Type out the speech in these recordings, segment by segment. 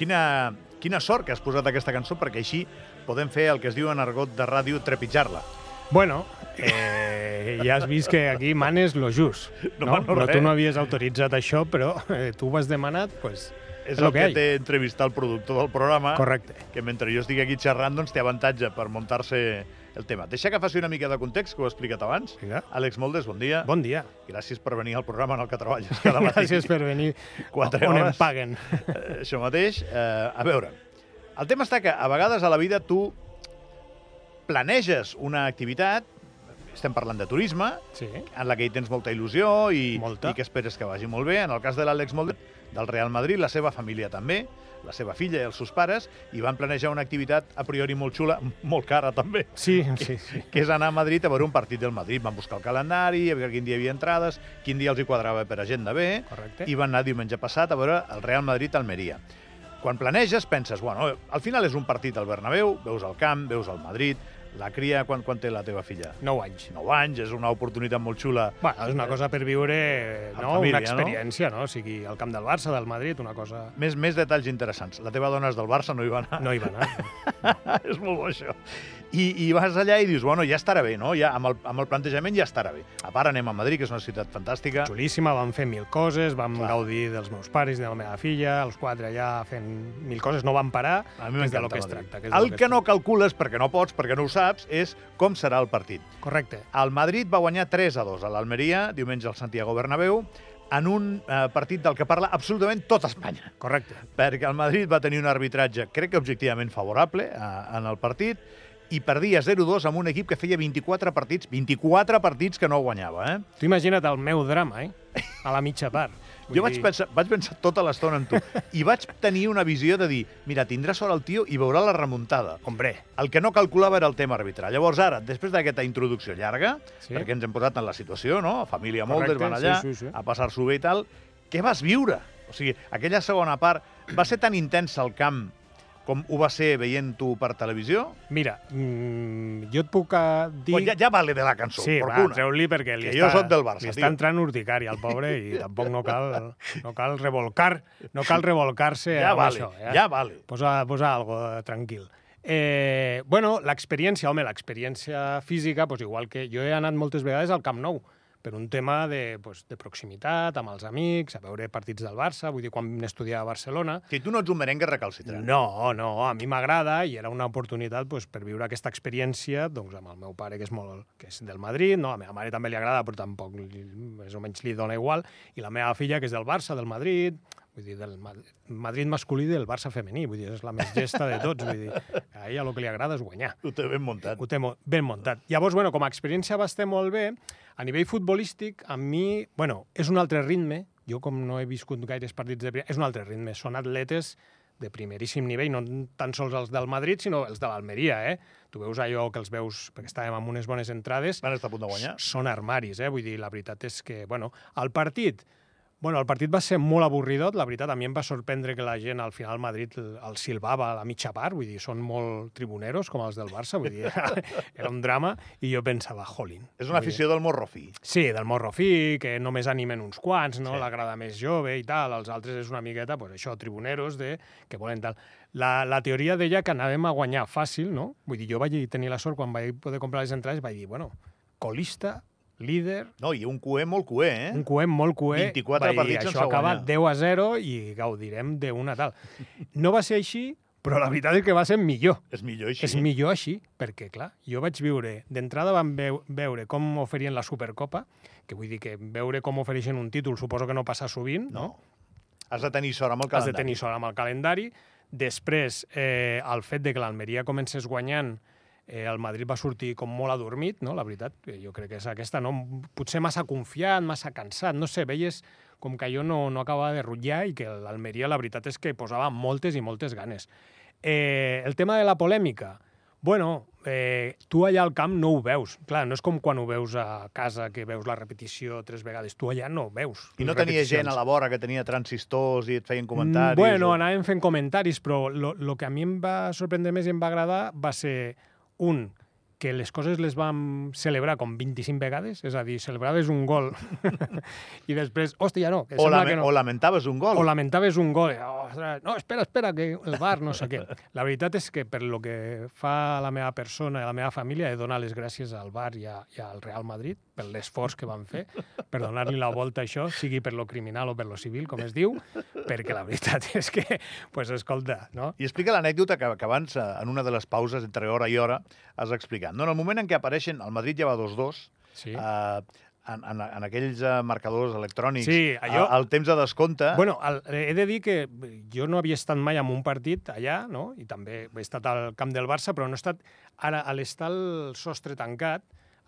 quina, quina sort que has posat aquesta cançó, perquè així podem fer el que es diu en argot de ràdio trepitjar-la. Bueno, eh, ja has vist que aquí manes lo just. No No, no, tu no havies autoritzat això, però eh, tu ho has demanat, pues, És lo el que hay. té entrevistar el productor del programa, Correcte. que mentre jo estic aquí xerrant, doncs té avantatge per muntar-se el tema. Deixa que faci una mica de context, que ho he explicat abans. Vinga. Àlex Moldes, bon dia. Bon dia. Gràcies per venir al programa en el que treballes cada matí. Gràcies per venir Quatre on em hores. paguen. Eh, això mateix. Eh, a veure, el tema està que a vegades a la vida tu planeges una activitat, estem parlant de turisme, Sí. en la que hi tens molta il·lusió i, Molta. i que esperes que vagi molt bé. En el cas de l'Àlex Molde, del Real Madrid, la seva família també, la seva filla i els seus pares, i van planejar una activitat a priori molt xula, molt cara també, Sí, sí, sí. que és anar a Madrid a veure un partit del Madrid. Van buscar el calendari, a veure quin dia hi havia entrades, quin dia els hi quadrava per agenda bé, Correcte. i van anar diumenge passat a veure el Real Madrid-Almeria. Quan planeges, penses, bueno, al final és un partit al Bernabéu, veus el camp, veus el Madrid, la cria, quan, quan té la teva filla? 9 anys. 9 anys, és una oportunitat molt xula. Bueno, és una cosa per viure, no? família, una no? experiència, no? O sigui, al camp del Barça, del Madrid, una cosa... Més, més detalls interessants. La teva dona és del Barça, no hi va anar. No hi va anar. és molt bo, això. I, I vas allà i dius, bueno, ja estarà bé, no? Ja, amb, el, amb el plantejament ja estarà bé. A part, anem a Madrid, que és una ciutat fantàstica. Xulíssima, vam fer mil coses, vam Clar. gaudir dels meus pares i de la meva filla, els quatre allà fent mil coses, no vam parar, A mi que és m'encanta que es Madrid. tracta. Que és El que es no calcules, perquè no pots, perquè no ho saps, és com serà el partit. Correcte. El Madrid va guanyar 3 a 2 a l'Almeria, diumenge al Santiago Bernabéu, en un eh, partit del que parla absolutament tota Espanya. Correcte. Perquè el Madrid va tenir un arbitratge, crec que objectivament favorable eh, en el partit, i perdia 0-2 amb un equip que feia 24 partits, 24 partits que no guanyava, eh? Tu imagina't el meu drama, eh? A la mitja part. Vull Jo vaig pensar, vaig pensar tota l'estona en tu. I vaig tenir una visió de dir, mira, tindrà sort el tio i veurà la remuntada. Hombre, El que no calculava era el tema arbitral. Llavors, ara, després d'aquesta introducció llarga, Sí. perquè ens hem posat en la situació, no? Família Moldes Correcte, van allà sí, sí, sí. a passar-s'ho bé i tal. Què vas viure? O sigui, aquella segona part va ser tan intensa al camp com ho va ser veient tu per televisió? mira, mm, jo et puc eh, dir... Pues ja, ja vale de la cançó, Sí, va, fortuna. treu-li perquè li Que està, jo sóc del Barça, li tio. està entrant urticària al pobre i tampoc no cal, no cal revolcar, no cal revolcar-se Ja amb vale, això. eh? ja vale. Posa, posa algo tranquil. Eh, bueno, l'experiència, home, l'experiència física, pues igual que jo he anat moltes vegades al Camp Nou, per un tema de, pues, de proximitat, amb els amics, a veure partits del Barça, vull dir, quan estudiava a Barcelona, Si tu no ets un merengue recalcitrant. no, no, a mi m'agrada i era una oportunitat pues, per viure aquesta experiència doncs, amb el meu pare, que és, molt, que és del Madrid, no? a la meva mare també li agrada, però tampoc li, més o menys li dona igual, i la meva filla, que és del Barça, del Madrid, vull dir, del Ma- Madrid masculí i del Barça femení, vull dir, és la més gesta de tots, vull dir, a ella el que li agrada és guanyar. Ho té ben muntat. Ho té ben muntat. Llavors, bueno, com a experiència va estar molt bé. A nivell futbolístic, a mi... Bueno, és un altre ritme. Jo, com no he viscut gaires partits de... És un altre ritme. Són atletes de primeríssim nivell, no tan sols els del Madrid, sinó els de l'Almeria, eh? Tu veus allò que els veus, perquè estàvem amb unes bones entrades, Van estar a punt de guanyar. són armaris, eh? Vull dir, la veritat és que, bueno, el partit... Bueno, el partit va ser molt avorridot, la veritat, a mi em va sorprendre que la gent al final al Madrid el silbava a la mitja part, vull dir, són molt tribuneros, com els del Barça, vull dir, era un drama, i jo pensava, jolín. És una Vull dir, afició del morro fi. Sí, del morro fi, que només animen uns quants, no? Sí. L'agrada més jove i tal, els altres és una miqueta, pues, això, tribuneros, de, que volen tal. La, la teoria deia que anàvem a guanyar fàcil, no? Vull dir, jo vaig tenir la sort, quan vaig poder comprar les entrades, vaig dir, bueno, colista, líder, No, i un cué molt cué, eh? un cuem molt cué. 24 vaig dir, partits Això acaba guanyar." 10 a 0 i gaudirem d'una tal. No va ser així, però la veritat és que va ser millor. És millor així. És millor així, perquè, clar, jo vaig viure... D'entrada vam veu, veure com oferien la Supercopa, que vull dir que veure com ofereixen un títol suposo que no passa sovint, no? No. Has de tenir sort amb el Has calendari. de tenir sort amb el calendari. Després, eh, el fet de que l'Almeria comencés guanyant, eh, el Madrid va sortir com molt adormit, no? la veritat, que jo crec que és aquesta, no? potser massa confiat, massa cansat, no sé, veies com que jo no, no acabava de rutllar i que l'Almeria la veritat és que posava moltes i moltes ganes. Eh, el tema de la polèmica, bueno, eh, tu allà al camp no ho veus. Clar, no és com quan ho veus a casa, que veus la repetició tres vegades. Tu allà no ho veus. I no tenia gent a la vora que tenia transistors i et feien Mm, comentaris? Bueno, o- anàvem fent comentaris, però el que a mi em va sorprendre més i em va agradar va ser, un, que les coses les vam celebrar com 25 vegades, és a dir, celebraves un gol i després, hòstia, no, que O, lame que no. o lamentaves un gol. O lamentaves un gol. Oh, ostres, no, espera, espera, que el bar, no sé què. La veritat és que per lo que fa la meva persona i la meva família he de donar les gràcies al bar i, a, i al Real Madrid per l'esforç que van fer per donar-li la volta a això, sigui per lo criminal o per lo civil, com es diu, perquè la veritat és que, pues, escolta, no? I explica l'anècdota que, que abans, eh, en una de les pauses entre hora i hora, has explicat. No, en el moment en què apareixen, el Madrid ja va 2-2, Sí. eh, en, en, en aquells eh, marcadors electrònics, Sí, allò- al temps de descompte... Bueno, el, he de dir que jo no havia estat mai en un partit allà, no? i també he estat al camp del Barça, però no he estat... Ara, a l'estar el sostre tancat,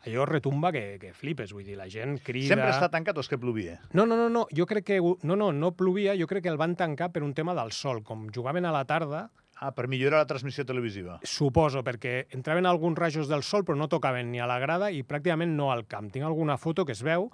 allò retumba que, que flipes, vull dir, la gent crida... Sempre està tancat o és que plovia? No, no, no, no, jo crec que... No, no, no plovia, jo crec que el van tancar per un tema del sol. Com jugaven a la tarda, Ah, per millorar la transmissió televisiva. suposo, perquè entraven alguns rajos del sol però no tocaven ni a la grada i pràcticament no al camp. Tinc alguna foto que es veu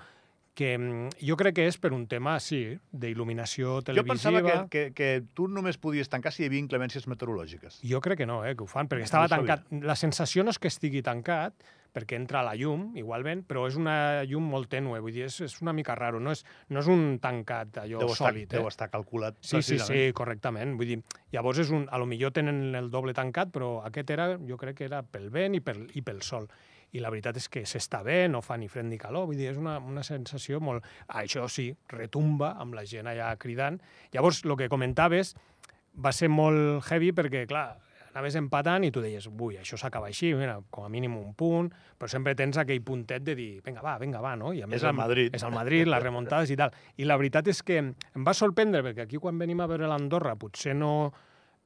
que mm, jo crec que és per un tema, sí, d'il·luminació Jo televisiva. pensava que, que, que tu només podies tancar si hi havia inclemències meteorològiques. Jo crec que no, eh, que ho fan, perquè No estava sabia. tancat. La sensació no és que estigui tancat, perquè entra la llum, igualment, però és una llum molt tènue, vull dir, és, és una mica raro, no és, no és un tancat allò Deu estar, sòlid. deu Eh? estar calculat Sí, sí, sí, correctament. Vull dir, llavors és un, a lo millor tenen el doble tancat, però aquest era, jo crec que era pel vent i pel, i pel sol. I la veritat és que s'està bé, no fa ni fred ni calor, vull dir, és una, una sensació molt... Això sí, retumba amb la gent allà cridant. Llavors, el que comentaves va ser molt heavy perquè, clar, anaves empatant i tu deies, ui, això s'acaba així, mira, com a mínim un punt, però sempre tens aquell puntet de dir, vinga, va, vinga, va, no? I a És el Madrid. És el Madrid, les remuntades i tal. I la veritat és que em va sorprendre, perquè aquí quan venim a veure l'Andorra potser no...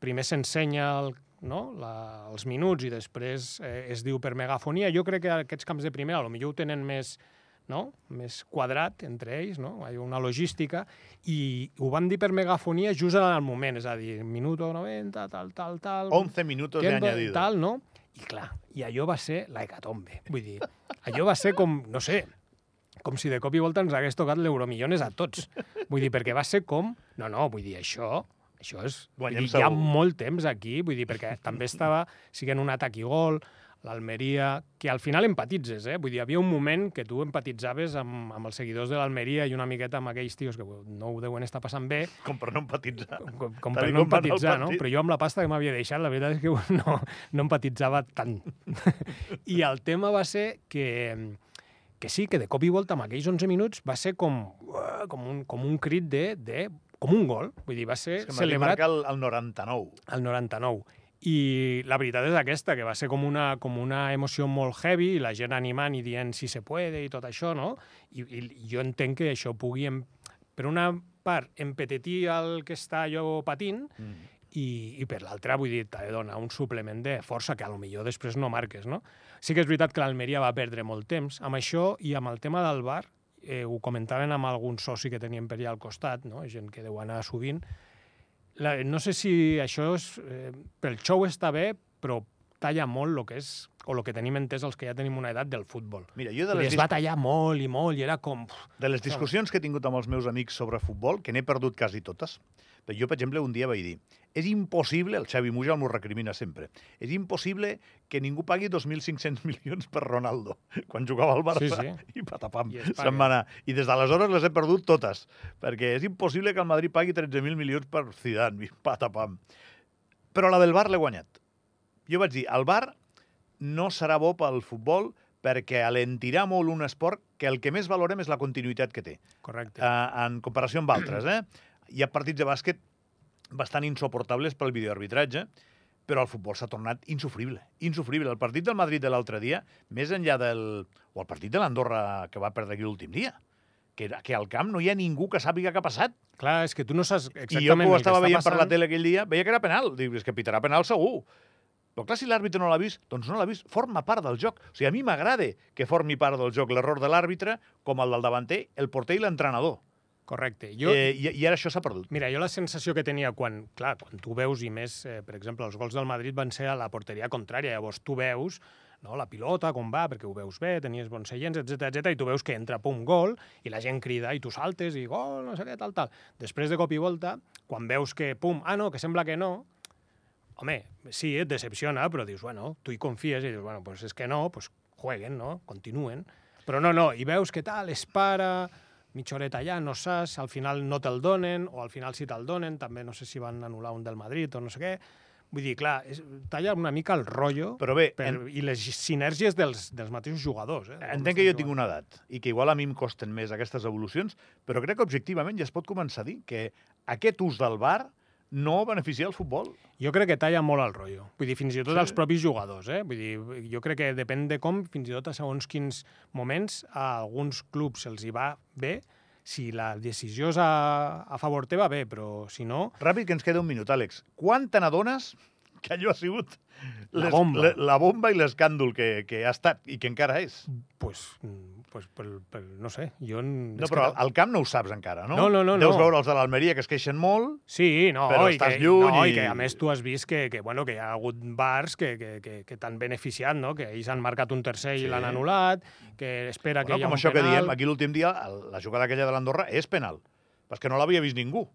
Primer s'ensenya el, no? la, els minuts i després eh, es diu per megafonia. Jo crec que aquests camps de primera potser ho tenen més, no? més quadrat entre ells, no? hi ha una logística, i ho van dir per megafonia just en el moment, és a dir, minuto 90, tal, tal, tal... 11 minutos de añadido. Tal, no? I clar, i allò va ser la hecatombe. Vull dir, allò va ser com, no sé, com si de cop i volta ens hagués tocat l'euromillones a tots. Vull dir, perquè va ser com... No, no, vull dir, això... Això és... Guanyem dir, hi ha molt temps aquí, vull dir, perquè també estava siguent un atac i gol, l'Almeria, que al final empatitzes, eh? Vull dir, hi havia un moment que tu empatitzaves amb, amb els seguidors de l'Almeria i una miqueta amb aquells tios que no ho deuen estar passant bé, Com per no empatitzar. com, com per no el empatitzar, no? Però jo amb la pasta que m'havia deixat, la veritat és que no, no empatitzava tant. I el tema va ser que, que sí, que de cop i volta amb aquells 11 minuts va ser com, com, un, com un crit de, de... com un gol. Vull dir, va ser celebrat el, el 99. al 99. I la veritat és aquesta, que va ser com una, com una emoció molt heavy, i la gent animant i dient si se puede i tot això, no? I, i jo entenc que això pugui, em, per una part, empetetir el que està allò patint, Mm. i, i per l'altra, vull dir, t'ha de donar un suplement de força que a lo millor després no marques, no? Sí que és veritat que l'Almeria va perdre molt temps. Amb això i amb el tema del bar, eh, ho comentaven amb algun soci que teníem per allà al costat, no? gent que deu anar sovint, la, no sé si això és... Eh, pel show està bé, però talla molt el que és, o el que tenim entès els que ja tenim una edat del futbol. Mira, jo de les, es va tallar molt i molt, i era com... De les discussions que he tingut amb els meus amics sobre futbol, que n'he perdut quasi totes, però jo, per exemple, un dia vaig dir és impossible, el Xavi Mujal m'ho recrimina sempre, és impossible que ningú pagui 2.500 milions per Ronaldo, quan jugava al Barça, Sí, sí. i patapam, se'n va anar. I des d'aleshores les he perdut totes, perquè és impossible que el Madrid pagui 13.000 milions per Zidane, i patapam. Però la del Bar l'he guanyat. Jo vaig dir, el Bar no serà bo pel futbol perquè alentirà molt un esport que el que més valorem és la continuïtat que té, Correcte. eh, en comparació amb altres. Eh? Hi ha partits de bàsquet bastant insoportables pel videoarbitratge, però el futbol s'ha tornat insufrible. Insufrible. El partit del Madrid de l'altre dia, més enllà del... o el partit de l'Andorra que va perdre aquí l'últim dia, que, que al camp no hi ha ningú que sàpiga què ha passat. Clar, és que tu no saps exactament I jo que ho estava veient per la passant. tele aquell dia, veia que era penal. Dic, és que pitarà penal segur. Però clar, si l'àrbitre no l'ha vist, doncs no l'ha vist. Forma part del joc. O sigui, a mi m'agrada que formi part del joc l'error de l'àrbitre, com el del davanter, el porter i l'entrenador. Correcte. Jo... Eh, i, I ara això s'ha perdut. Mira, jo la sensació que tenia quan, clar, quan tu veus, i més, eh, per exemple, els gols del Madrid van ser a la porteria contrària, llavors tu veus no, la pilota, com va, perquè ho veus bé, tenies bons seients, etc etc i tu veus que entra, pum, gol, i la gent crida, i tu saltes, i gol, no sé què, tal, tal. Després de cop i volta, quan veus que, pum, ah, no, que sembla que no, home, sí, et decepciona, però dius, bueno, tu hi confies, i dius, bueno, pues és que no, pues jueguen, no? Continuen. Però no, no, i veus que tal, es para, mitja horeta allà, no saps, al final no te'l donen, o al final sí te'l donen, també no sé si van anul·lar un del Madrid o no sé què. Vull dir, clar, és, talla una mica el rotllo Però bé, per, en- i les sinergies dels, dels mateixos jugadors. Eh? Entenc que jo tinc una edat i que igual a mi em costen més aquestes evolucions, però crec que objectivament ja es pot començar a dir que aquest ús del bar no beneficia el futbol. Jo crec que talla molt el rotllo. Vull dir, fins i tot Sí. els propis jugadors, eh? Vull dir, jo crec que depèn de com, fins i tot a segons quins moments, a alguns clubs se'ls hi va bé, si la decisió és a, a favor teva, bé, però si no... Ràpid, que ens queda un minut, Àlex. Quan te n'adones que allò ha sigut La les- bomba. la, la bomba i l'escàndol que, que ha estat i que encara és? Pues, pues pel, pel, no sé, jo... No, és que però al camp no ho saps encara, no? No, no, no, Deus no. veure els de l'Almeria que es queixen molt. Sí, no, Però i estàs que, lluny no, i- i que a més tu has vist que, que, bueno, que hi ha hagut bars que, que, que, que t'han beneficiat, no? que ells han marcat un tercer Sí. i l'han anul·lat, que espera que Bueno, hi ha com un això penal... que diem, aquí l'últim dia, la jugada aquella de l'Andorra és penal. Perquè no l'havia vist ningú.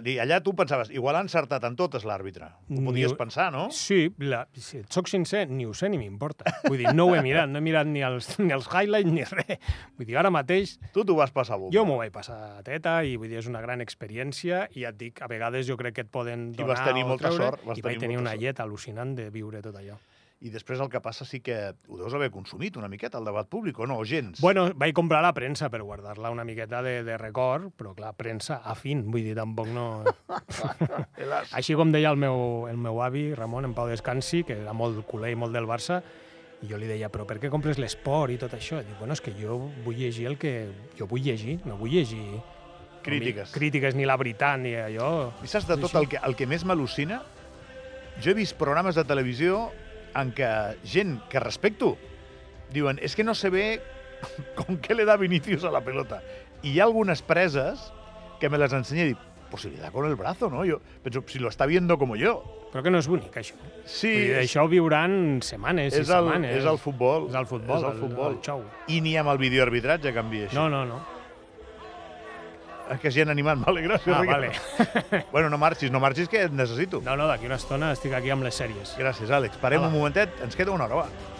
Dir, allà tu pensaves, igual ha encertat en totes l'àrbitre. Ho Ni podies ho- pensar, no? Sí, la, si et soc sincer, ni ho sé ni m'importa. Vull dir, no ho he mirat, no he mirat ni els, ni els highlights ni res. Vull dir, ara mateix Tu t'ho vas passar bomba. jo m'ho vaig passar a teta i vull dir, és una gran experiència i ja et dic, a vegades jo crec que et poden I donar vas tenir molta treure, sort, vas i vaig tenir tenir una sort. llet al·lucinant de viure tot allò. I després el que passa sí que ho deus haver consumit una miqueta, el debat públic, o no? O gens? Bueno, vaig comprar la premsa per guardar-la una miqueta de, de record, però clar, premsa afín, vull dir, tampoc no... Així com deia el meu, el meu avi, Ramon, en Pau Descansi, que era molt culer i molt del Barça, i jo li deia, però per què compres l'esport i tot això? I dic, bueno, és que jo vull llegir el que jo vull llegir, no vull llegir... Crítiques. Ni, crítiques, ni la veritat, ni allò... I saps de tot el que, el que més m'al·lucina? Jo he vist programes de televisió en què gent que respecto diuen, és que no se ve con qué le da Vinicius a la pelota. I hi ha algunes preses que me les ensenya i dic, pues si le da con el brazo, ¿no? Yo penso, si lo está viendo como yo. Però que no és bonic, això. Sí, Vull dir, això ho viuran setmanes i és, el, setmanes. és el futbol. És el futbol, És el futbol. el, el xou. I ni amb el videoarbitratge canvia això. No, no, no. Ah, Que gent animant, vale, gràcies. Ah, vale. Bueno, no marxis, no marxis, que et necessito. No, no, d'aquí una estona estic aquí amb les sèries. Gràcies, Àlex. Parem Hola. un momentet, ens queda una hora, va.